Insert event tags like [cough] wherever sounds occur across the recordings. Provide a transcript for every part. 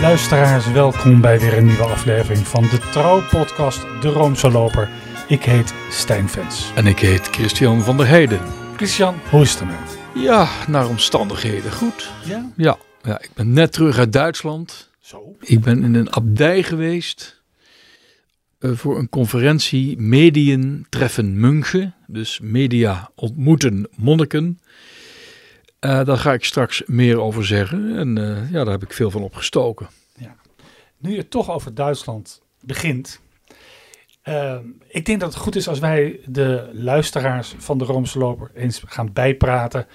Luisteraars, welkom bij weer een nieuwe aflevering van de Trouw-podcast De Roomse Loper. Ik heet Stijn Vens. En ik heet Christian van der Heijden. Christian, hoe is het ermee? Ja, naar omstandigheden goed. Ja? Ja, ja ik ben net terug uit Duitsland. Zo. Ik ben in een abdij geweest eh, voor een conferentie Medien treffen München. Dus media ontmoeten monniken. Eh, daar ga ik straks meer over zeggen. En eh, ja, daar heb ik veel van opgestoken. Nu je toch over Duitsland begint. eh, ik denk dat het goed is als wij de luisteraars van de Roomse Loper eens gaan bijpraten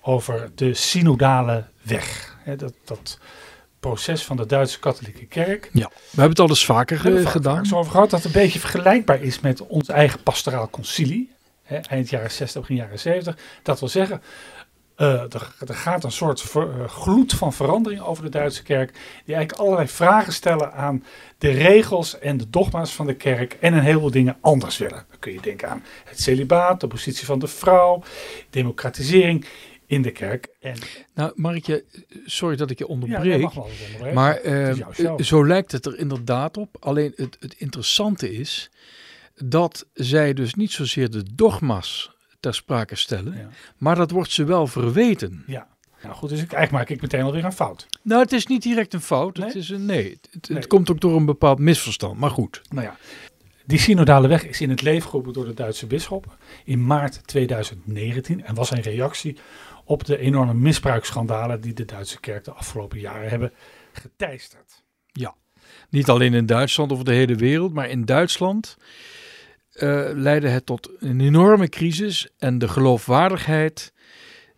over de synodale weg. Dat, dat proces van de Duitse katholieke kerk. Ja, we hebben het al eens vaker We hebben eh, gedaan. zo over gehad dat het een beetje vergelijkbaar is met ons eigen pastoraal concilie. Eind jaren 60, begin jaren 70. Dat wil zeggen, eh, er, er gaat een soort ver- eh, gloed van verandering over de Duitse kerk. Die eigenlijk allerlei vragen stellen aan de regels en de dogma's van de kerk. En een heleboel dingen anders willen. Dan kun je denken aan het celibaat, de positie van de vrouw, democratisering in de kerk. En, Nou, Markje, sorry dat ik je ja, onderbreek. onderbreken. Maar eh, zo lijkt het er inderdaad op. Alleen het, het interessante is dat zij dus niet zozeer de dogma's ter sprake stellen, Ja. maar dat wordt ze wel verweten. Ja. Nou goed, dus ik, eigenlijk maak ik meteen alweer een fout. Nou, het is niet direct een fout. Nee? Het, is een, nee, het, het Nee. komt ook door een bepaald misverstand. Maar goed. Nou ja, die synodale weg is in het leven geroepen door de Duitse bisschoppen in maart 2019 en was een reactie op de enorme misbruiksschandalen die de Duitse kerk de afgelopen jaren hebben geteisterd. Niet alleen in Duitsland over de hele wereld, maar in Duitsland eh, leidde het tot een enorme crisis. En de geloofwaardigheid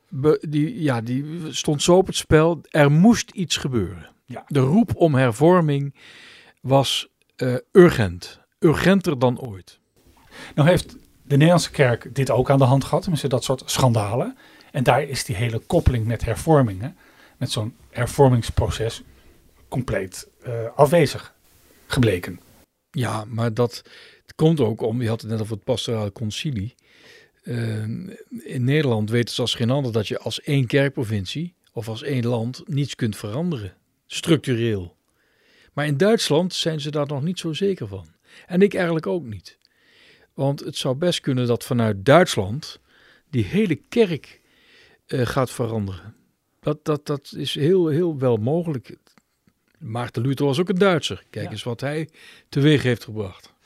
be- die, ja, die stond zo op het spel. Er moest iets gebeuren. Ja. De roep om hervorming was eh, urgent. Urgenter dan ooit. Nou heeft de Nederlandse kerk dit ook aan de hand gehad, tenminste dat soort schandalen. En daar is die hele koppeling met hervormingen, met zo'n hervormingsproces, compleet eh, afwezig gebleken. Ja, maar dat komt ook om, je had het net over het pastorale concilie. Eh, in Nederland weten ze als geen ander dat je als één kerkprovincie of als één land niets kunt veranderen, structureel. Maar in Duitsland zijn ze daar nog niet zo zeker van. En ik eigenlijk ook niet. Want het zou best kunnen dat vanuit Duitsland die hele kerk eh, gaat veranderen. Dat, dat, dat is heel, heel wel mogelijk. Maarten Luther was ook een Duitser. Kijk Ja. eens wat hij teweeg heeft gebracht.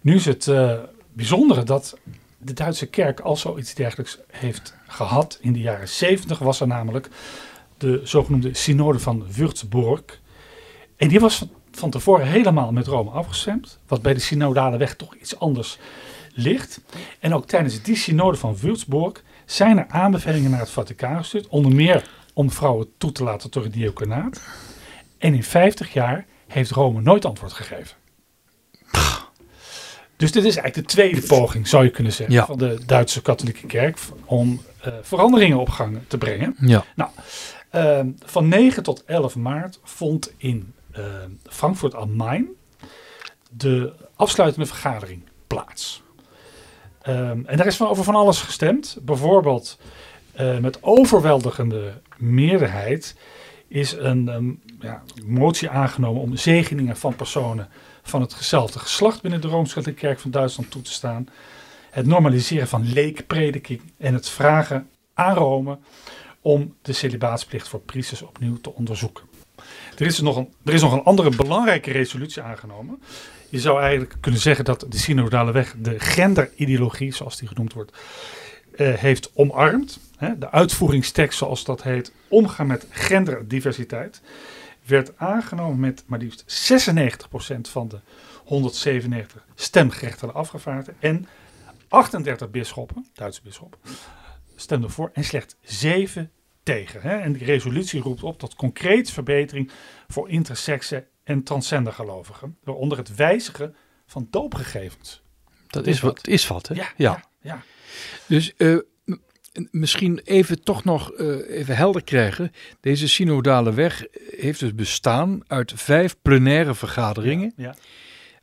Nu is het eh, bijzondere dat de Duitse kerk al zoiets dergelijks heeft gehad. In de jaren 70 was er namelijk de zogenoemde synode van Würzburg. En die was van, tevoren helemaal met Rome afgestemd. Wat bij de synodale weg toch iets anders ligt. En ook tijdens die synode van Würzburg zijn er aanbevelingen naar het Vaticaan gestuurd. Onder meer om vrouwen toe te laten tot het diaconaat. En in 50 jaar heeft Rome nooit antwoord gegeven. Dus dit is eigenlijk de tweede poging, zou je kunnen zeggen, Ja. van de Duitse katholieke kerk om eh, veranderingen op gang te brengen. Ja. Eh, van 9 tot 11 maart vond in eh, Frankfurt am Main de afsluitende vergadering plaats. Ehm, en daar is van over van alles gestemd. Bijvoorbeeld eh, met overweldigende meerderheid is een ehm, ja, motie aangenomen om zegeningen van personen van hetzelfde geslacht binnen de Rooms-Katholieke Kerk van Duitsland toe te staan. Het normaliseren van leekprediking en het vragen aan Rome om de celibaatsplicht voor priesters opnieuw te onderzoeken. Er is, nog een, er is nog een andere belangrijke resolutie aangenomen. Je zou eigenlijk kunnen zeggen dat de synodale weg de genderideologie, zoals die genoemd wordt, eh, heeft omarmd. De uitvoeringstekst, zoals dat heet, omgaan met genderdiversiteit, werd aangenomen met maar liefst 96% van de 197 stemgerechtigde afgevaardigden en 38 bisschoppen, Duitse bisschoppen, stemden voor en slechts 7 tegen. Hè? En die resolutie roept op tot concreet verbetering voor intersexe en transgendergelovigen, waaronder het wijzigen van doopgegevens. Dat is is wat, is wat hè? Ja, ja, ja. Dus eh, m- misschien even toch nog eh, even helder krijgen. Deze synodale weg heeft dus bestaan uit vijf plenaire vergaderingen. ja.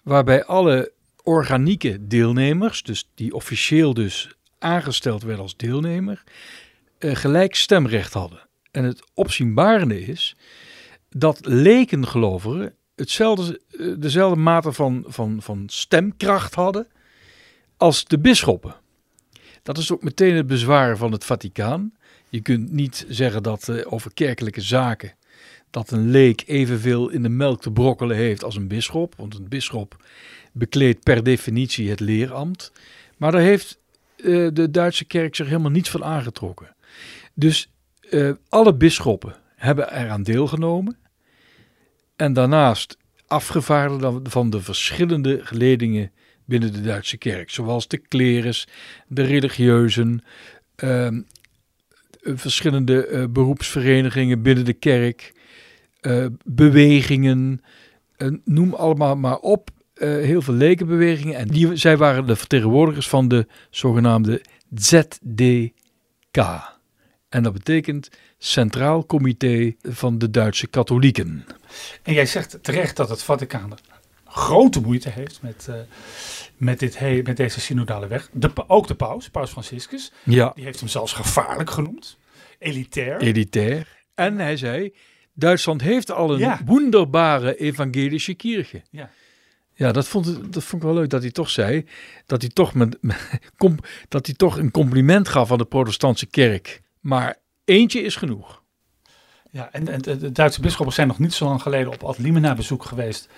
Waarbij alle organieke deelnemers, dus die officieel dus aangesteld werden als deelnemer, eh, gelijk stemrecht hadden. En het opzienbarende is dat lekengelovigen hetzelfde, eh, dezelfde mate van, van, van stemkracht hadden als de bisschoppen. Dat is ook meteen het bezwaar van het Vaticaan. Je kunt niet zeggen dat uh, over kerkelijke zaken dat een leek evenveel in de melk te brokkelen heeft als een bisschop. Want een bisschop bekleedt per definitie het leerambt. Maar daar heeft uh, de Duitse kerk zich helemaal niets van aangetrokken. Dus uh, alle bisschoppen hebben eraan deelgenomen. En daarnaast afgevaardigden van de verschillende geledingen binnen de Duitse kerk. Zoals de klerus, de religieuzen, uh, verschillende uh, beroepsverenigingen binnen de kerk, uh, bewegingen, noem allemaal maar op. heel veel lekenbewegingen. En die, zij waren de vertegenwoordigers van de zogenaamde ZDK. En dat betekent Centraal Comité van de Duitse Katholieken. En jij zegt terecht dat het Vaticaan grote moeite heeft met, uh, met, dit he met deze synodale weg. De, ook de paus, paus Franciscus, ja. die heeft hem zelfs gevaarlijk genoemd. Elitair. Elitair. En hij zei, Duitsland heeft al een ja. wonderbare evangelische kirche. Ja. Ja, dat vond, dat vond ik wel leuk dat hij toch zei. Dat hij toch, met, [laughs] dat hij toch een compliment gaf aan de protestantse kerk. Maar eentje is genoeg. Ja, en, en de Duitse bisschoppen zijn nog niet zo lang geleden op Ad Limina bezoek geweest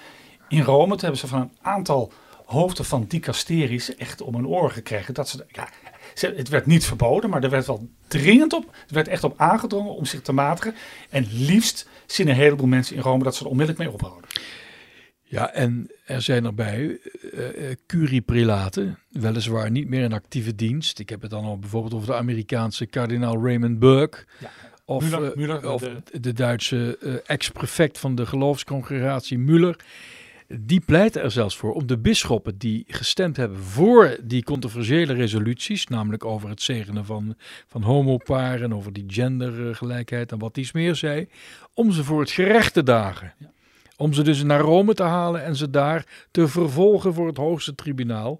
in Rome. Toen hebben ze van een aantal hoofden van dicasteries echt om hun oren gekregen. Dat ze, ja, het werd niet verboden, maar er werd wel dringend op. Er werd echt op aangedrongen om zich te matigen. En liefst zien een heleboel mensen in Rome dat ze er onmiddellijk mee ophouden. Ja, en er zijn erbij uh, curieprelaten, weliswaar niet meer in actieve dienst. Ik heb het dan al bijvoorbeeld over de Amerikaanse kardinaal Raymond Burke. Ja. Of, Müller, Müller, uh, of de, de Duitse uh, ex-prefect van de geloofscongregatie Müller. Die pleiten er zelfs voor om de bisschoppen die gestemd hebben voor die controversiële resoluties, namelijk over het zegenen van, van homoparen, over die gendergelijkheid en wat iets meer zei, om ze voor het gerecht te dagen. Ja. Om ze dus naar Rome te halen en ze daar te vervolgen voor het hoogste tribunaal.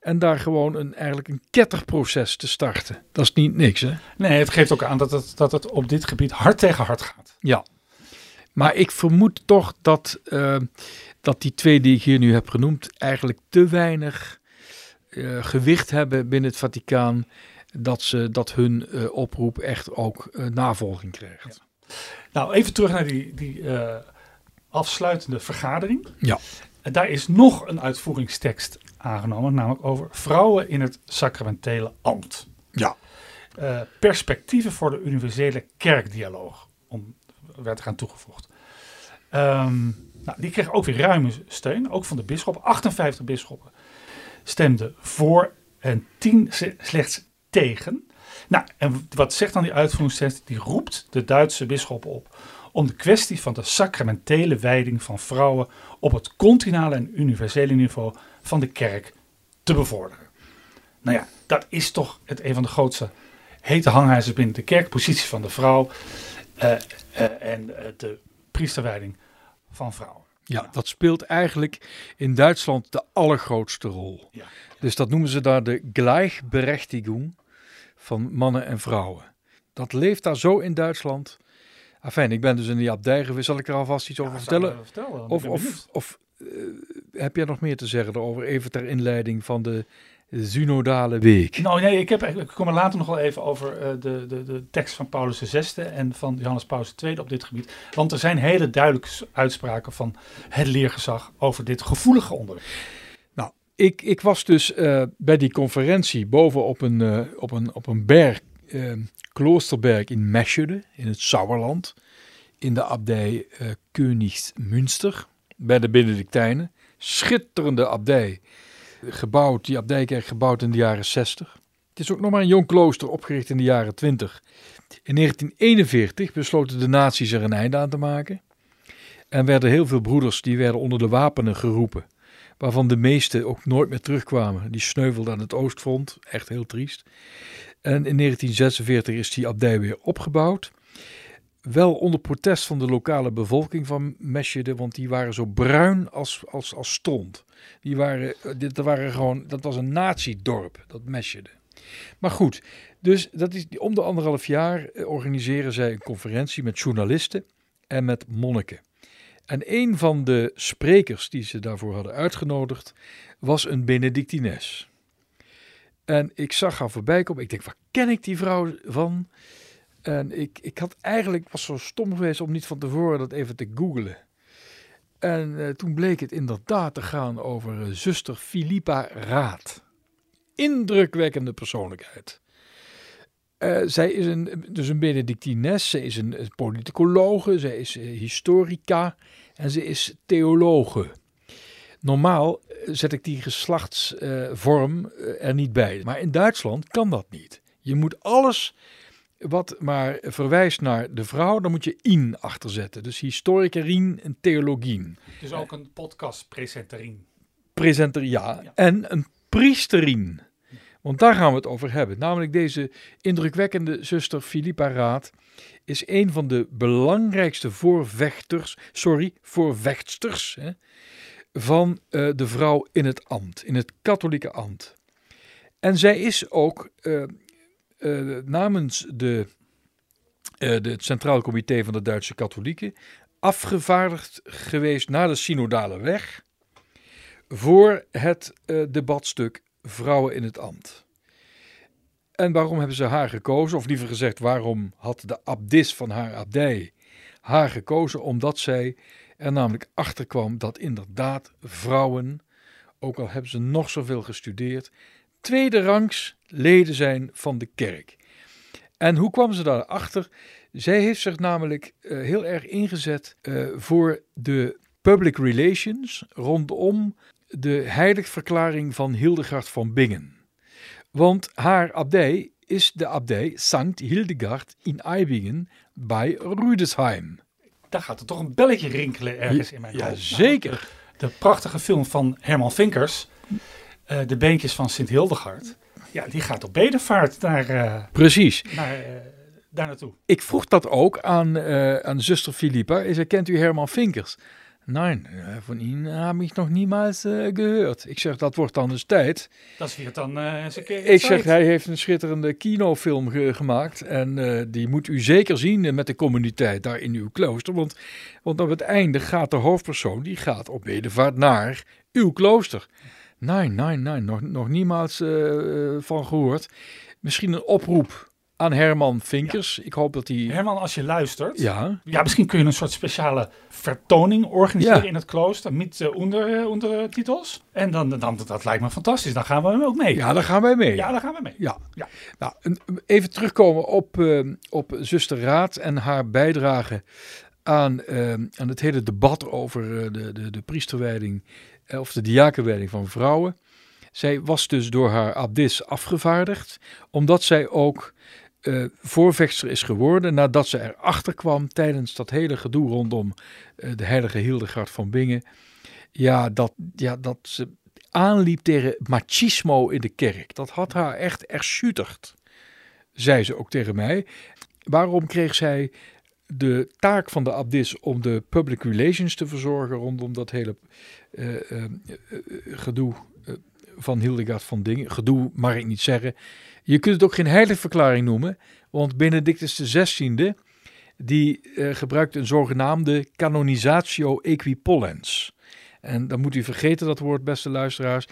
En daar gewoon een, eigenlijk een ketterproces te starten. Dat is niet niks, hè? Nee, het geeft ook aan dat het, dat het op dit gebied hard tegen hard gaat. Ja. Maar ik vermoed toch dat, uh, dat die twee die ik hier nu heb genoemd eigenlijk te weinig uh, gewicht hebben binnen het Vaticaan. Dat, ze, dat hun uh, oproep echt ook navolging krijgt. Ja. Nou, even terug naar die, die afsluitende vergadering. Ja. En daar is nog een uitvoeringstekst aangenomen, namelijk over vrouwen in het sacramentele ambt. Ja. Perspectieven voor de universele kerkdialoog, om, werd eraan toegevoegd. Um, nou, die kreeg ook weer ruime steun, ook van de bisschoppen. 58 bisschoppen stemden voor en 10 slechts tegen. Nou, en wat zegt dan die uitvoeringstekst? Die roept de Duitse bisschoppen op om de kwestie van de sacramentele wijding van vrouwen op het continentale en universele niveau van de kerk te bevorderen. Nou ja, dat is toch het een van de grootste hete hangijzers binnen de kerk, positie van de vrouw uh, uh, en uh, de priesterwijding van vrouwen. Ja, dat speelt eigenlijk in Duitsland de allergrootste rol. Ja. Dus dat noemen ze daar de Gleichberechtigung van mannen en vrouwen. Dat leeft daar zo in Duitsland. Afijn, ik ben dus in die abdij geweest. Zal ik er alvast iets over vertellen? Of, of, of eh, heb jij nog meer te zeggen erover? Even ter inleiding van de synodale week. Nou nee, ik, heb, ik kom er later nog wel even over uh, de, de, de tekst van Paulus VI en van Johannes Paulus II op dit gebied. Want er zijn hele duidelijke uitspraken van het leergezag over dit gevoelige onderwerp. Nou, ik, ik was dus uh, bij die conferentie boven op een, uh, op een, op een berg, kloosterberg in Meschede, in het Sauerland, in de abdij Königsmünster, bij de Benedictijnen. Schitterende abdij gebouwd, die abdijkerk gebouwd in de jaren 60. Het is ook nog maar een jong klooster opgericht in de jaren 20. In 1941 besloten de nazi's er een einde aan te maken. En werden heel veel broeders die werden onder de wapenen geroepen. Waarvan de meeste ook nooit meer terugkwamen. Die sneuvelden aan het oostfront. Echt heel triest. En in 1946 is die abdij weer opgebouwd. Wel onder protest van de lokale bevolking van Meschede, want die waren zo bruin als, als, als stront. Die waren, dit waren gewoon, dat was een nazi-dorp, dat Meschede. Maar goed, dus dat is, om de anderhalf jaar organiseren zij een conferentie met journalisten en met monniken. En een van de sprekers die ze daarvoor hadden uitgenodigd was een Benedictines. En ik zag haar voorbij komen. Ik denk, waar ken ik die vrouw van? En ik, ik had eigenlijk, was zo stom geweest om niet van tevoren dat even te googlen. En eh, toen bleek het inderdaad te gaan over eh, zuster Philippa Raad. Indrukwekkende persoonlijkheid. Eh, zij is een, dus een Benedictines, ze is een, een politicologe, zij is historica en ze is theologe. Normaal zet ik die geslachtsvorm er niet bij, maar in Duitsland kan dat niet. Je moet alles wat maar verwijst naar de vrouw, dan moet je in achterzetten. Dus historikerien en theologien. Dus ook een podcast-presenterien. Presenter, ja. Ja. En een priesterien. Want daar gaan we het over hebben. Namelijk deze indrukwekkende zuster Philippa Raad is een van de belangrijkste voorvechters, sorry, voorvechtsters hè, van eh, de vrouw in het ambt, in het katholieke ambt. En zij is ook eh, eh, namens de, eh, de, het Centraal Comité van de Duitse Katholieken afgevaardigd geweest naar de synodale weg voor het eh, debatstuk Vrouwen in het Ambt. En waarom hebben ze haar gekozen? Of liever gezegd, waarom had de abdis van haar abdij haar gekozen? Omdat zij er namelijk achter kwam dat inderdaad vrouwen, ook al hebben ze nog zoveel gestudeerd, tweede rangs leden zijn van de kerk. En hoe kwam ze daarachter? Zij heeft zich namelijk eh, heel erg ingezet eh, voor de public relations rondom de heiligverklaring van Hildegard van Bingen. Want haar abdij is de abdij Sankt Hildegard in Eibingen bij Rüdesheim. Daar gaat er toch een belletje rinkelen ergens in mijn Ja, hoofd. zeker. De prachtige film van Herman Vinkers, eh, De Beentjes van Sint Hildegard. Ja, die gaat op bedevaart naar, eh, Precies. naar, eh, daar naartoe. Ik vroeg dat ook aan, aan zuster Philippa. Ik zei, kent u Herman Vinkers? Nee, van Ihnen heb ik nog niemals eh, gehoord. Ik zeg, dat wordt dan eens tijd. Dat is weer dan eens een keer Ik zeg, hij heeft een schitterende kinofilm ge- gemaakt. En die moet u zeker zien met de communiteit daar in uw klooster. Want, want op het einde gaat de hoofdpersoon, die gaat op bedevaart naar uw klooster. Nee, nee, nee, nog, nog niemals eh, eh, van gehoord. Misschien een oproep aan Herman Vinkers. Ik hoop dat hij... Herman, als je luistert, ja. Ja, misschien kun je een soort speciale vertoning organiseren Ja. in het klooster met uh, onder, uh, ondertitels. En dan, dan, dat lijkt me fantastisch. Dan gaan we ook mee. ja, daar gaan wij mee. Ja, daar gaan we mee. Ja. Ja. Nou, even terugkomen op, op zuster Raad en haar bijdrage aan, aan het hele debat over de, de, de priesterwijding of de diakenwijding van vrouwen. Zij was dus door haar abdis afgevaardigd, omdat zij ook eh, voorvechter is geworden nadat ze erachter kwam tijdens dat hele gedoe rondom eh, de heilige Hildegard van Bingen. Ja, dat, ja, dat ze aanliep tegen machismo in de kerk. Dat had haar echt erschütterd, zei ze ook tegen mij. Waarom kreeg zij de taak van de abdis om de public relations te verzorgen rondom dat hele eh, eh, eh, gedoe eh, van Hildegard van Dingen? Gedoe mag ik niet zeggen. Je kunt het ook geen heiligverklaring noemen, want Benedictus XVI die eh, gebruikt een zogenaamde canonisatio equipollens. En dan moet u vergeten dat woord, beste luisteraars.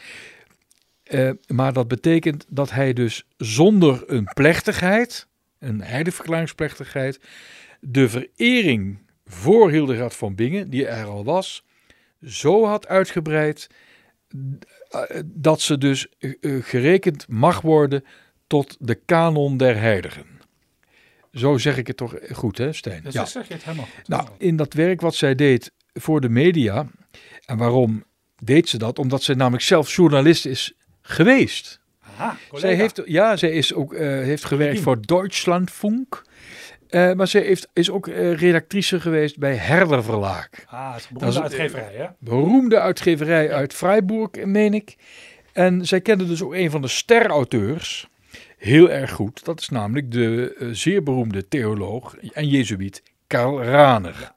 Eh, maar dat betekent dat hij dus zonder een plechtigheid, een heiligverklaringsplechtigheid, de verering voor Hildegard van Bingen, die er al was, zo had uitgebreid eh, dat ze dus eh, eh, gerekend mag worden tot de kanon der heiligen. Zo zeg ik het toch goed, hè, Stijn? Dus Ja. zeg je het helemaal goed. Nou, in dat werk wat zij deed voor de media, en waarom deed ze dat? Omdat ze namelijk zelf journalist is geweest. Aha, collega. Zij heeft, ja, zij is ook, eh, heeft gewerkt voor Deutschlandfunk. Eh, maar zij heeft, is ook eh, redactrice geweest bij Herder Verlaag. Ah, is beroemde uitgeverij, hè? Beroemde uitgeverij uit Freiburg, meen ik. En zij kende dus ook een van de sterauteurs heel erg goed. Dat is namelijk de eh, zeer beroemde theoloog en jezuïet Karl Raner.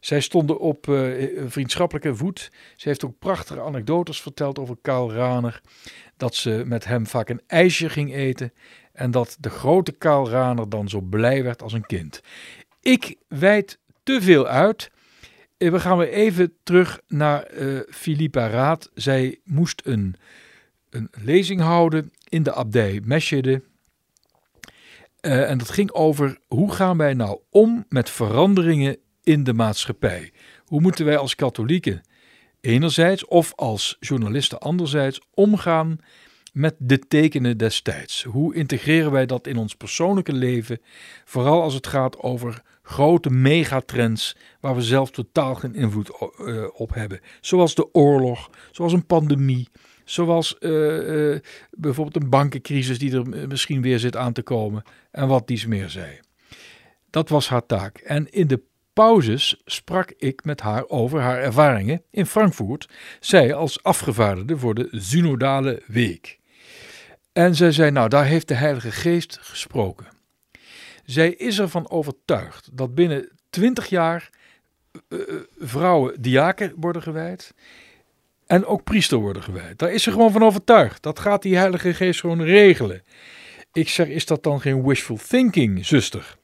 Zij stonden op eh, vriendschappelijke voet. Ze heeft ook prachtige anekdotes verteld over Karl Raner. Dat ze met hem vaak een ijsje ging eten. En dat de grote Karl Raner dan zo blij werd als een kind. Ik wijd te veel uit. Eh, we gaan weer even terug naar uh, Philippa Raad. Zij moest een, een lezing houden in de abdij Meschede. Uh, en dat ging over hoe gaan wij nou om met veranderingen in de maatschappij. Hoe moeten wij als katholieken enerzijds of als journalisten anderzijds omgaan met de tekenen destijds? Hoe integreren wij dat in ons persoonlijke leven, vooral als het gaat over grote megatrends waar we zelf totaal geen invloed uh, op hebben, zoals de oorlog, zoals een pandemie, zoals uh, uh, bijvoorbeeld een bankencrisis die er misschien weer zit aan te komen en wat dies meer zei. Dat was haar taak. En in de pauzes sprak ik met haar over haar ervaringen in Frankfurt, zij als afgevaardigde voor de Synodale Week. En zij zei: Nou, daar heeft de Heilige Geest gesproken. Zij is ervan overtuigd dat binnen twintig jaar uh, vrouwen diaken worden gewijd en ook priester worden gewijd. Daar is ze gewoon van overtuigd. Dat gaat die Heilige Geest gewoon regelen. Ik zeg, is dat dan geen wishful thinking, zuster?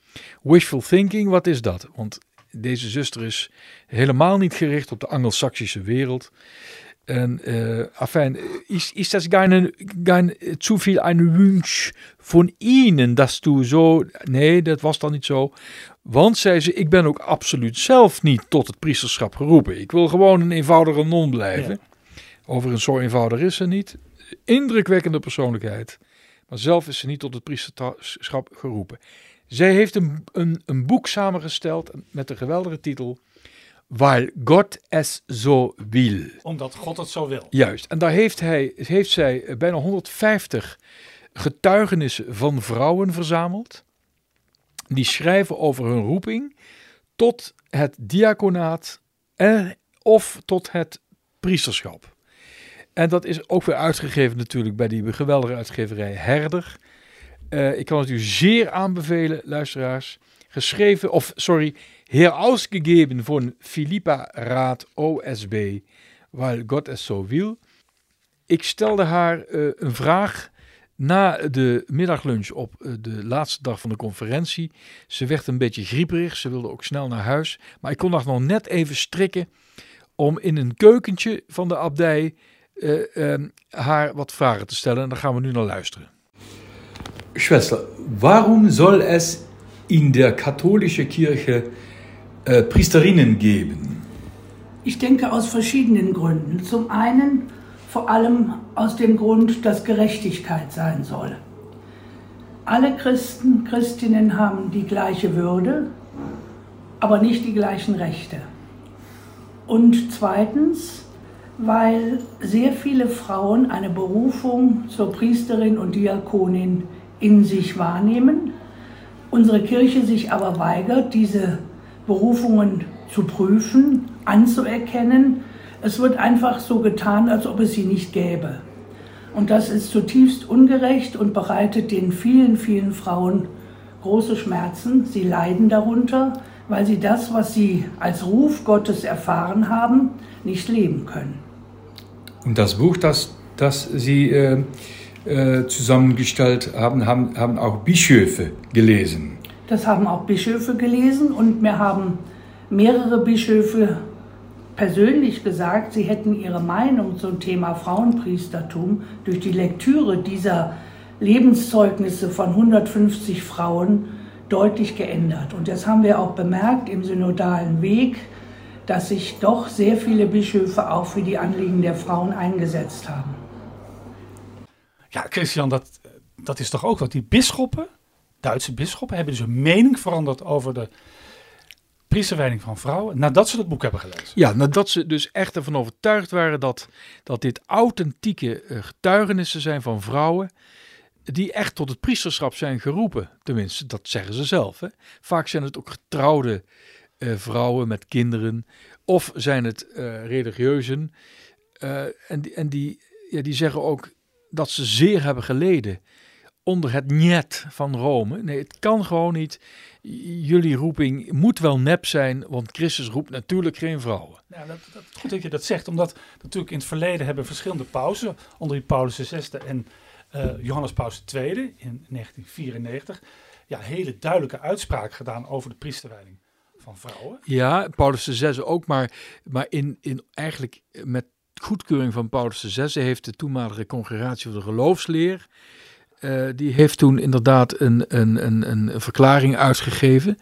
Wishful thinking, wat is dat? Want deze zuster is helemaal niet gericht op de Angelsaksische wereld. En uh, afijn, is, is das gar, gar zu viel ein Wunsch von Ihnen, dass du zo... Nee, dat was dan niet zo. Want, zei ze, ik ben ook absoluut zelf niet tot het priesterschap geroepen. Ik wil gewoon een eenvoudige non blijven. Ja. Overigens, zo eenvoudig is ze niet. Indrukwekkende persoonlijkheid. Maar zelf is ze niet tot het priesterschap geroepen. Zij heeft een, een, een boek samengesteld met de geweldige titel Weil God es zo wil. Omdat God het zo wil. Juist. En daar heeft, hij, heeft zij bijna 150 getuigenissen van vrouwen verzameld. Die schrijven over hun roeping tot het diaconaat en, of tot het priesterschap. En dat is ook weer uitgegeven natuurlijk bij die geweldige uitgeverij Herder. Uh, ik kan het u zeer aanbevelen, luisteraars. Geschreven, of sorry, herausgegeben von Philippa Raad OSB, weil God es so wil. Ik stelde haar uh, een vraag na de middaglunch op uh, de laatste dag van de conferentie. Ze werd een beetje grieperig, ze wilde ook snel naar huis. Maar ik kon haar nog net even strikken om in een keukentje van de abdij uh, haar wat vragen te stellen. En daar gaan we nu naar luisteren. Schwester, warum soll es in der katholischen Kirche äh, Priesterinnen geben? Ich denke aus verschiedenen Gründen. Zum einen vor allem aus dem Grund, dass Gerechtigkeit sein soll. Alle Christen, Christinnen haben die gleiche Würde, aber nicht die gleichen Rechte. Und zweitens, weil sehr viele Frauen eine Berufung zur Priesterin und Diakonin in sich wahrnehmen, unsere Kirche sich aber weigert, diese Berufungen zu prüfen, anzuerkennen. Es wird einfach so getan, als ob es sie nicht gäbe. Und das ist zutiefst ungerecht und bereitet den vielen, vielen Frauen große Schmerzen. Sie leiden darunter, weil sie das, was sie als Ruf Gottes erfahren haben, nicht leben können. Und das Buch, das, das Sie äh, äh, zusammengestellt haben, haben, haben auch Bischöfe gelesen. Das haben auch Bischöfe gelesen und mir haben mehrere Bischöfe persönlich gesagt, sie hätten ihre Meinung zum Thema Frauenpriestertum durch die Lektüre dieser Lebenszeugnisse von 150 Frauen deutlich geändert. Und das haben wir auch bemerkt im synodalen Weg, dass sich doch sehr viele Bischöfe auch für die Anliegen der Frauen eingesetzt haben. Ja, Christian, dat, dat is toch ook wat. Die bisschoppen, Duitse bisschoppen, hebben dus een mening veranderd over de priesterwijding van vrouwen nadat ze het boek hebben gelezen. Ja, nadat ze dus echt ervan overtuigd waren dat, dat dit authentieke eh, getuigenissen zijn van vrouwen die echt tot het priesterschap zijn geroepen. Tenminste, dat zeggen ze zelf. Hè. Vaak zijn het ook getrouwde uh, vrouwen met kinderen of zijn het uh, religieuzen. En en die, ja, die zeggen ook dat ze zeer hebben geleden onder het niet van Rome. Nee, het kan gewoon niet. Jullie roeping moet wel nep zijn, want Christus roept natuurlijk geen vrouwen. Ja, dat, dat, goed dat je dat zegt, omdat natuurlijk in het verleden hebben verschillende pausen, onder die Paulus VI en uh, Johannes Paus II in 1994, ja, hele duidelijke uitspraak gedaan over de priesterwijding van vrouwen. Ja, Paulus VI ook, maar, maar in, in eigenlijk met goedkeuring van Paulus VI heeft de toenmalige congregatie voor de geloofsleer, eh, die heeft toen inderdaad een, een, een, een verklaring uitgegeven.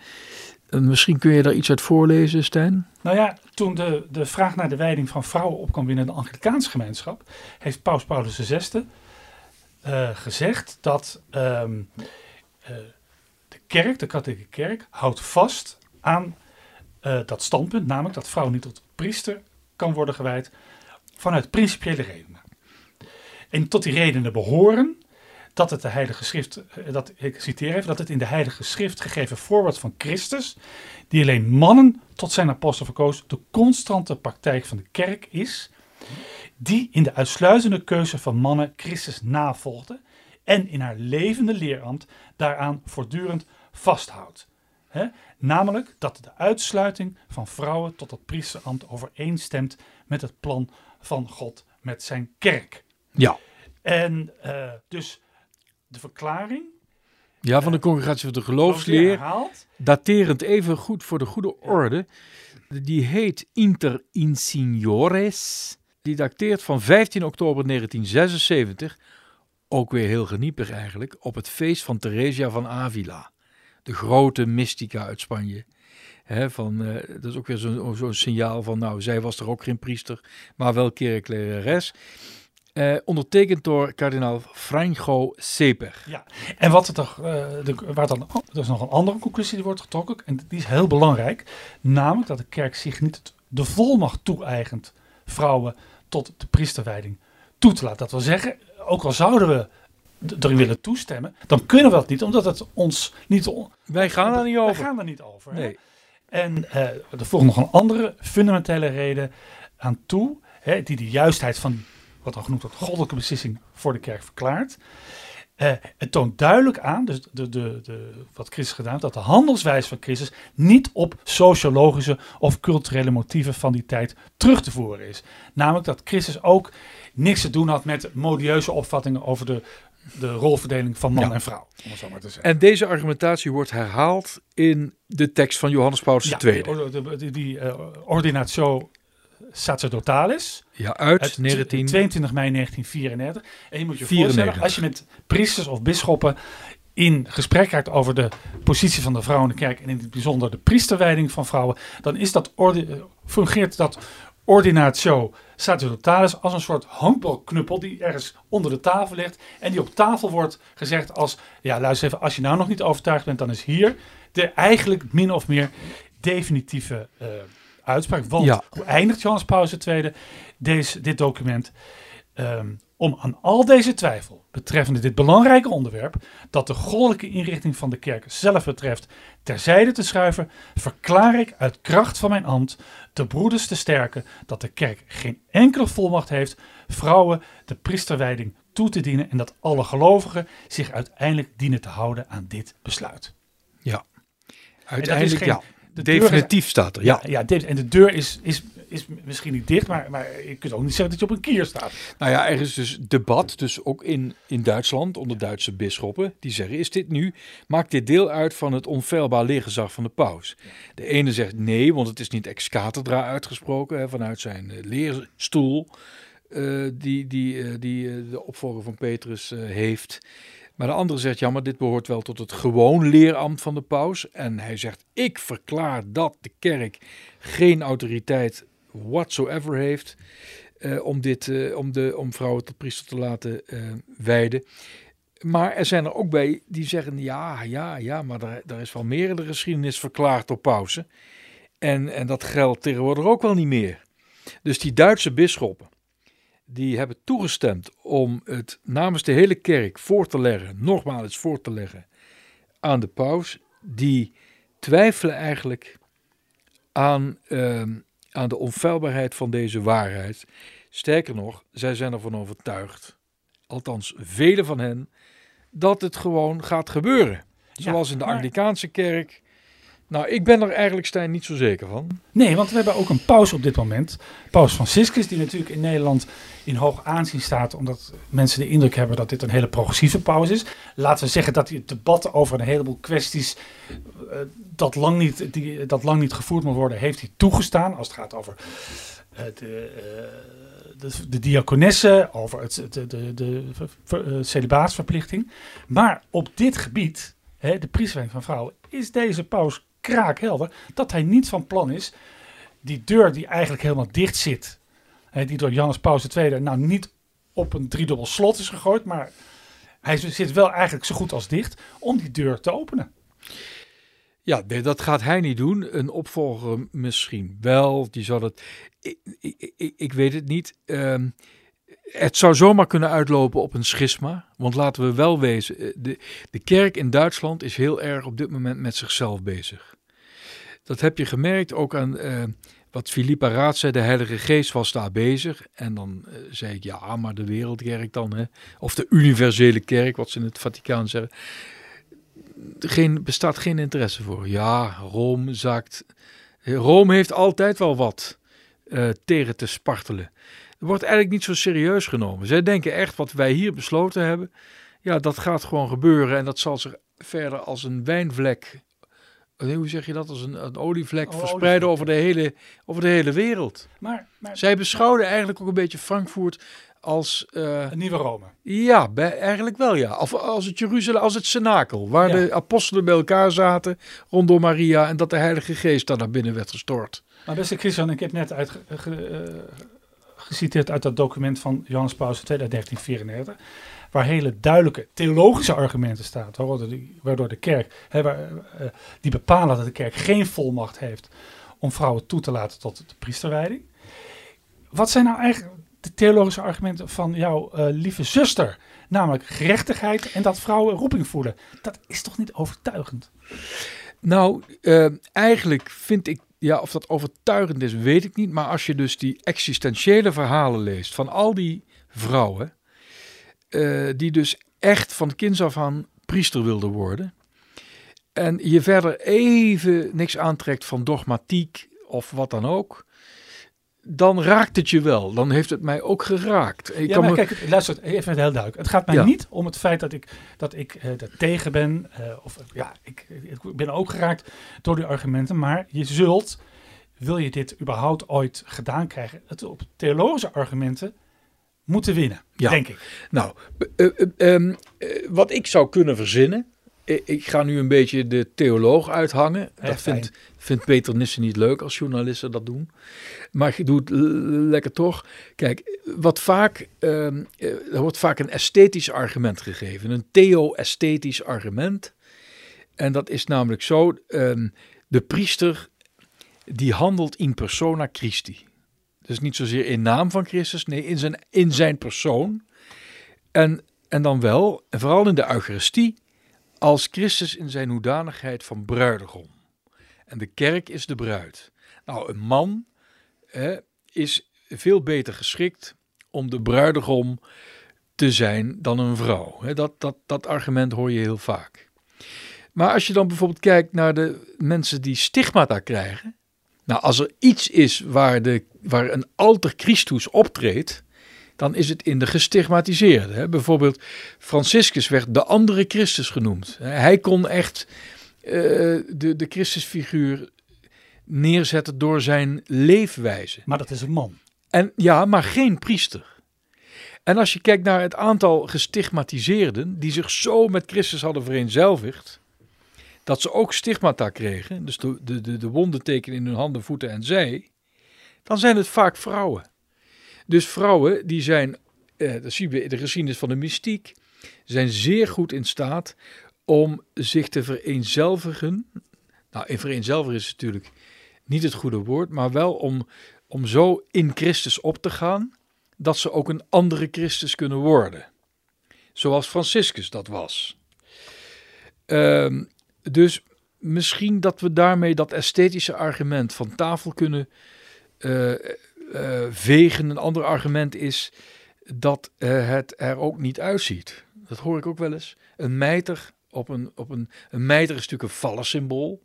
Uh, misschien kun je daar iets uit voorlezen, Stijn? Nou ja, toen de, de vraag naar de wijding van vrouwen opkwam binnen de Anglikaanse gemeenschap, heeft Paus Paulus VI uh, gezegd dat ehm, de kerk, de katholieke kerk, houdt vast aan dat standpunt, namelijk dat vrouw niet tot priester kan worden gewijd vanuit principiële redenen. En tot die redenen behoren dat het de Heilige Schrift, eh, dat ik citeer even, dat het in de Heilige Schrift gegeven voorbeeld van Christus, die alleen mannen tot zijn apostel verkoos, de constante praktijk van de kerk is, die in de uitsluitende keuze van mannen Christus navolgde en in haar levende leerambt daaraan voortdurend vasthoudt. He, namelijk dat de uitsluiting van vrouwen tot het priesterambt overeenstemt met het plan van God met zijn kerk. Ja. En uh, dus de verklaring. Ja, van de congregatie van de geloofsleer. Daterend even goed voor de goede orde. Die heet Inter Insignores. Die dateert van 15 oktober 1976. Ook weer heel geniepig eigenlijk. Op het feest van Theresia van Avila. De grote mystica uit Spanje van, uh, dat is ook weer zo'n zo signaal van, nou, zij was er ook geen priester, maar wel kerklerares. Uh, ondertekend door kardinaal Franco Seper. Ja, en wat er toch, uh, de, waar dan, oh, er is nog een andere conclusie die wordt getrokken, en die is heel belangrijk, namelijk dat de kerk zich niet de volmacht toe-eigent vrouwen tot de priesterwijding toe te laten. Dat wil zeggen, ook al zouden we erin willen toestemmen, dan kunnen we dat niet, omdat het ons niet... Wij gaan daar niet over. Wij gaan er niet over. Nee. Hè? En uh, er volgt nog een andere fundamentele reden aan toe, hè, die de juistheid van wat dan genoemd wordt goddelijke beslissing voor de kerk verklaart. Uh, het toont duidelijk aan, dus de, de, de, wat Christus gedaan heeft, dat de handelswijze van Christus niet op sociologische of culturele motieven van die tijd terug te voeren is. Namelijk dat Christus ook niks te doen had met modieuze opvattingen over de de rolverdeling van man en vrouw. Om het zo maar te zeggen. En deze argumentatie wordt herhaald in de tekst van Johannes Paulus ja, II. Die, die, die uh, Ordinatio Sacerdotalis. Ja, uit 19... 22 mei 1934. En je moet je 94. voorstellen, als je met priesters of bisschoppen in gesprek raakt over de positie van de vrouw in de kerk en in het bijzonder de priesterwijding van vrouwen, dan is dat orde, fungeert dat ordinatio sacerdotalis als een soort honkbalknuppel die ergens onder de tafel ligt en die op tafel wordt gezegd als, ja luister even, als je nou nog niet overtuigd bent, dan is hier de eigenlijk min of meer definitieve uh, uitspraak. Want ja. hoe eindigt Johannes Paulus II deze, dit document? Um, om aan al deze twijfel betreffende dit belangrijke onderwerp, dat de goddelijke inrichting van de kerk zelf betreft, terzijde te schuiven, verklaar ik uit kracht van mijn ambt de broeders te sterken dat de kerk geen enkele volmacht heeft vrouwen de priesterwijding toe te dienen en dat alle gelovigen zich uiteindelijk dienen te houden aan dit besluit. Ja, uiteindelijk ja. Definitief staat er. Ja, ja, ja, en de deur is, is is misschien niet dicht, maar, maar je kunt ook niet zeggen dat je op een kier staat. Nou ja, er is dus debat, dus ook in, in Duitsland, onder Duitse bisschoppen, die zeggen, is dit nu, maakt dit deel uit van het onfeilbaar leergezag van de paus? De ene zegt nee, want het is niet ex cathedra uitgesproken, hè, vanuit zijn uh, leerstoel, uh, die, die, uh, die de opvolger van Petrus heeft. Maar de andere zegt, ja, maar dit behoort wel tot het gewoon leerambt van de paus. En hij zegt, ik verklaar dat de kerk geen autoriteit whatsoever heeft uh, om, dit, uh, om, de, om vrouwen tot priester te laten uh, wijden. Maar er zijn er ook bij die zeggen, ja, ja, ja, maar daar, is wel meer in de geschiedenis verklaard door pauze. En, en dat geldt tegenwoordig ook wel niet meer. Dus die Duitse bisschoppen, die hebben toegestemd om het namens de hele kerk voor te leggen, nogmaals voor te leggen aan de paus, die twijfelen eigenlijk aan, uh, aan de onfeilbaarheid van deze waarheid. Sterker nog, zij zijn ervan overtuigd, althans velen van hen, dat het gewoon gaat gebeuren. Zoals in de Anglikaanse kerk Nou, ik ben er eigenlijk, Stijn, niet zo zeker van. Nee, want we hebben ook een paus op dit moment. Paus Franciscus, die natuurlijk in Nederland in hoog aanzien staat, omdat mensen de indruk hebben dat dit een hele progressieve paus is. Laten we zeggen dat hij het debat over een heleboel kwesties uh, dat, lang niet, die, dat lang niet gevoerd moet worden, heeft hij toegestaan. Als het gaat over de, uh, de, de over het, de, de, de, de celibaatsverplichting. Maar op dit gebied, hè, de priestwijding van vrouwen, is deze paus kraakhelder dat hij niet van plan is die deur die eigenlijk helemaal dicht zit, hè, die door Johannes Paus II nou niet op een driedubbel slot is gegooid, maar hij zit wel eigenlijk zo goed als dicht om die deur te openen. Ja, nee, dat gaat hij niet doen. Een opvolger misschien wel. Die zal het. Ik, ik, ik, weet het niet. Um, het zou zomaar kunnen uitlopen op een schisma. Want laten we wel wezen, eh, de, de kerk in Duitsland is heel erg op dit moment met zichzelf bezig. Dat heb je gemerkt ook aan uh, wat Philippa Raad zei, de Heilige Geest was daar bezig. En dan uh, zei ik, ja, maar de wereldkerk dan, hè? of de universele kerk, wat ze in het Vaticaan zeggen. Geen, bestaat geen interesse voor. Ja, Rome zakt. Rome heeft altijd wel wat tegen te spartelen wordt eigenlijk niet zo serieus genomen. Zij denken echt wat wij hier besloten hebben, ja, dat gaat gewoon gebeuren en dat zal zich verder als een wijnvlek, hoe zeg je dat, als een, een olievlek oh, verspreiden over de, hele, over de hele wereld. Maar, maar Zij beschouwden eigenlijk ook een beetje Frankfurt als... Uh, een nieuwe Rome. Ja, bij, eigenlijk wel ja. Of als het Jeruzalem, als het Cenakel, waar de apostelen bij elkaar zaten rondom Maria en dat de Heilige Geest daar naar binnen werd gestort. Maar beste Christian, ik heb net uit, uh, geciteerd uit dat document van Johannes Paus II uit 1994, waar hele duidelijke theologische argumenten staan, waardoor de, waardoor de kerk, hè, uh, die bepalen dat de kerk geen volmacht heeft om vrouwen toe te laten tot de priesterwijding. Wat zijn nou eigenlijk de theologische argumenten van jouw uh, lieve zuster? Namelijk gerechtigheid en dat vrouwen roeping voelen. Dat is toch niet overtuigend? Nou, uh, eigenlijk vind ik ja, of dat overtuigend is, weet ik niet. Maar als je dus die existentiële verhalen leest van al die vrouwen, uh, die dus echt van kinds af aan priester wilden worden. En je verder even niks aantrekt van dogmatiek of wat dan ook dan raakt het je wel. Dan heeft het mij ook geraakt. Ik ja, maar me... kijk, luister, even heel duidelijk. Het gaat mij ja. niet om het feit dat ik, dat ik uh, er tegen ben. Uh, of ja, ik, ik ben ook geraakt door die argumenten. Maar je zult, wil je dit überhaupt ooit gedaan krijgen, het op theologische argumenten moeten winnen, ja. denk ik. Nou, uh, um, wat ik zou kunnen verzinnen, ik ga nu een beetje de theoloog uithangen. dat vindt, vindt Peter Nissen niet leuk als journalisten dat doen. Maar je doet lekker toch. Kijk, wat vaak, um, er wordt vaak een esthetisch argument gegeven. Een theo-esthetisch argument. En dat is namelijk zo, um, de priester die handelt in persona Christi. Dus niet zozeer in naam van Christus, nee, in zijn, in zijn persoon. En, en dan wel, en vooral in de Eucharistie, als Christus in zijn hoedanigheid van bruidegom. En de kerk is de bruid. Nou, een man is veel beter geschikt om de bruidegom te zijn dan een vrouw. Dat, dat, dat argument hoor je heel vaak. Maar als je dan bijvoorbeeld kijkt naar de mensen die stigmata krijgen. Nou, als er iets is waar, de, waar een alter Christus optreedt, dan is het in de gestigmatiseerde. Hè. Bijvoorbeeld Franciscus werd de andere Christus genoemd. Hij kon echt uh, de, de Christusfiguur neerzetten door zijn leefwijze. Maar dat is een man. En ja, maar geen priester. En als je kijkt naar het aantal gestigmatiseerden die zich zo met Christus hadden vereenzelvigd, dat ze ook stigmata kregen, dus de, de, de, de wondenteken in hun handen, voeten en zij, dan zijn het vaak vrouwen. Dus vrouwen die zijn, eh, dat zien we in de geschiedenis van de mystiek, zijn zeer goed in staat om zich te vereenzelvigen. Nou, in vereenzelvigen is natuurlijk niet het goede woord, maar wel om, om zo in Christus op te gaan dat ze ook een andere Christus kunnen worden. Zoals Franciscus dat was. Um, dus misschien dat we daarmee dat esthetische argument van tafel kunnen uh, uh, vegen. Een ander argument is dat uh, het er ook niet uitziet. Dat hoor ik ook wel eens. Een mijter op een, op een, een mijter is natuurlijk een symbool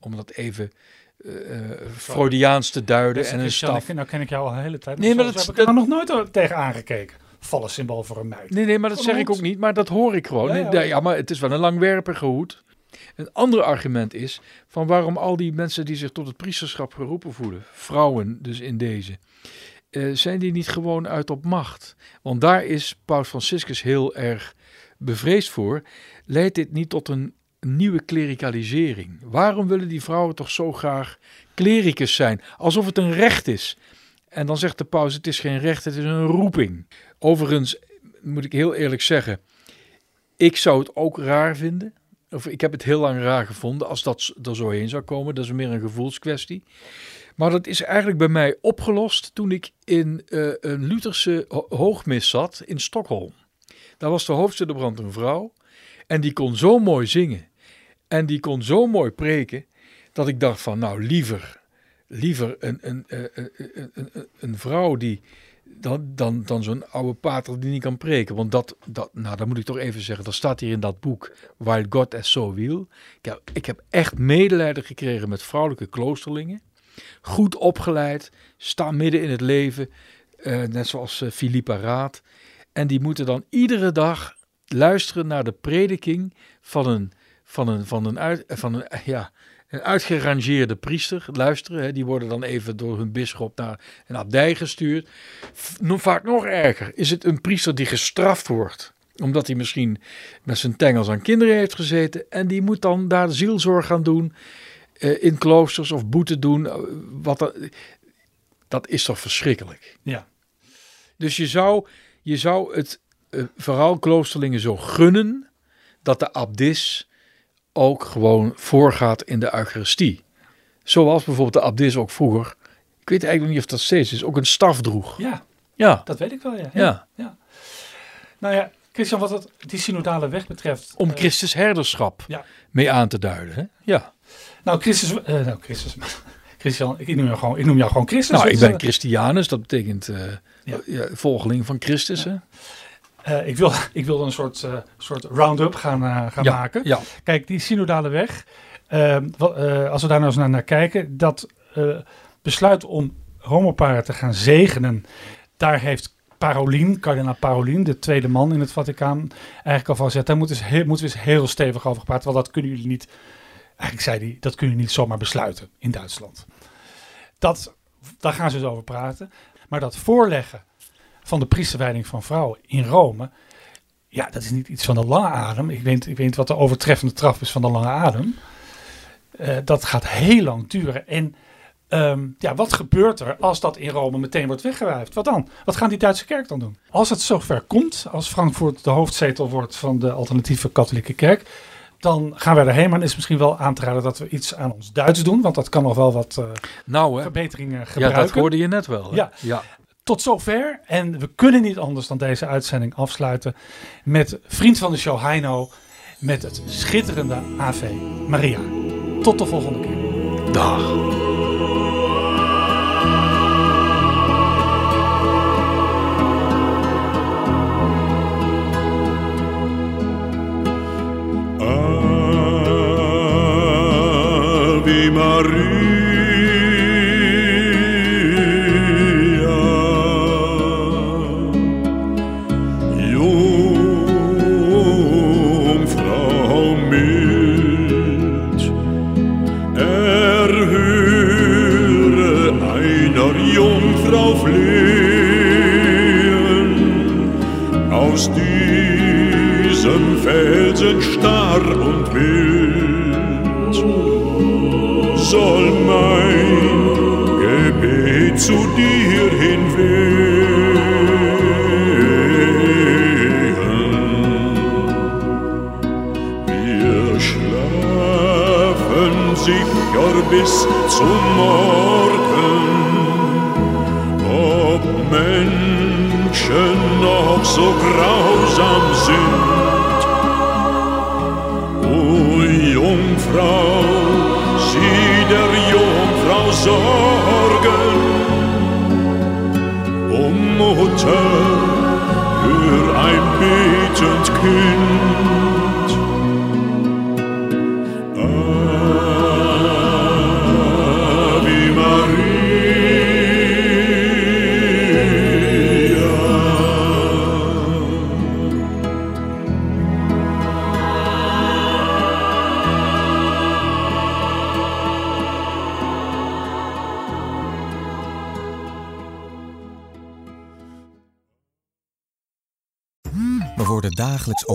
om dat even uh, Freudiaans te duiden. en een staf. Nou ken ik jou al een hele tijd. Nee, maar dat, heb ik er nog nooit tegen aangekeken. Vallen symbool voor een meid. Nee, nee, maar dat zeg ik ook niet. Maar dat hoor ik gewoon. Ja, ja. ja maar het is wel een langwerpige hoed. Een ander argument is van waarom al die mensen die zich tot het priesterschap geroepen voelen, vrouwen dus in deze, uh, zijn die niet gewoon uit op macht? Want daar is Paus Franciscus heel erg bevreesd voor. Leidt dit niet tot een nieuwe klerikalisering? Waarom willen die vrouwen toch zo graag klericus zijn? Alsof het een recht is. En dan zegt de paus: het is geen recht, het is een roeping. Overigens moet ik heel eerlijk zeggen, ik zou het ook raar vinden. Of ik heb het heel lang raar gevonden als dat er zo heen zou komen. Dat is meer een gevoelskwestie. Maar dat is eigenlijk bij mij opgelost toen ik in uh, een Lutherse hoogmis zat in Stockholm. Daar was de hoofdsteddebrand een vrouw en die kon zo mooi zingen en die kon zo mooi preken dat ik dacht van nou liever, liever een, een, een, een, een vrouw die dan, dan, dan zo'n oude pater die niet kan preken. Want dat, dat, nou, dat moet ik toch even zeggen. Dat staat hier in dat boek, While God as So Will. Ik heb, ik heb echt medelijden gekregen met vrouwelijke kloosterlingen. Goed opgeleid, staan midden in het leven. Uh, net zoals uh, Philippa Raad. En die moeten dan iedere dag luisteren naar de prediking van een, van een, van een, uit, van een, ja, een uitgerangeerde priester luisteren. Hè, die worden dan even door hun bisschop naar een abdij gestuurd. Vaak nog erger is het een priester die gestraft wordt omdat hij misschien met zijn tengels aan kinderen heeft gezeten. En die moet dan daar zielzorg gaan doen. Uh, in kloosters of boete doen. Eh, wat dat, dat is toch verschrikkelijk. Ja. Dus je zou, je zou het uh, vooral kloosterlingen zo gunnen. dat de abdis ook gewoon voorgaat in de Eucharistie. Zoals bijvoorbeeld de abdis ook vroeger, ik weet eigenlijk niet of dat steeds is, ook een staf droeg. Ja, ja. dat weet ik wel, ja. ja. ja. Nou ja, Christian, wat het, die synodale weg betreft... Om uh, Christus herderschap ja. mee aan te duiden, hè? Ja. Nou, Christus... Uh, nou, Christus... [laughs] Christian, ik noem jou gewoon, ik noem jou gewoon Christus. Nou, ik ben Christianus, dat betekent uh, ja. volgeling van Christus. Hè? Uh, ik, wil, [laughs] ik wil een soort, uh, soort round-up gaan, uh, gaan ja, maken. Ja. Kijk, die synodale weg, wat, als we daar nou eens naar, naar kijken, dat besluit om homoparen te gaan zegenen, daar heeft Parolin, kardinaal Parolin, de tweede man in het Vaticaan, eigenlijk al van gezegd, daar moeten we, heel, moeten we eens heel stevig over praten, want dat kunnen jullie niet, eigenlijk zei hij, dat kunnen jullie niet zomaar besluiten in Duitsland. Dat, daar gaan ze dus over praten. Maar dat voorleggen van de priesterwijding van vrouwen in Rome. Ja, dat is niet iets van de lange adem. Ik weet, ik weet wat de overtreffende traf is van de lange adem. Uh, dat gaat heel lang duren. En um, ja, wat gebeurt er als dat in Rome meteen wordt weggewuifd? Wat dan? Wat gaan die Duitse kerk dan doen? Als het zover komt, als Frankfurt de hoofdzetel wordt van de alternatieve katholieke kerk, dan gaan we erheen. Maar het is misschien wel aan te raden dat we iets aan ons Duits doen. Want dat kan nog wel wat uh, nou, hè? verbeteringen gebruiken. Ja, dat hoorde je net wel. Hè? Ja. ja. Tot zover. En we kunnen niet anders dan deze uitzending afsluiten met vriend van de show Heino. Met het schitterende Ave Maria. Tot de volgende keer. Dag. Wild soll mein Gebet zu dir hinwehen. Wir schlafen sicher bis zum Morgen, ob Menschen noch so grausam sind. Jungfrau, sieh der Jungfrau sorgen. O Mutter, hör ein betend Kind.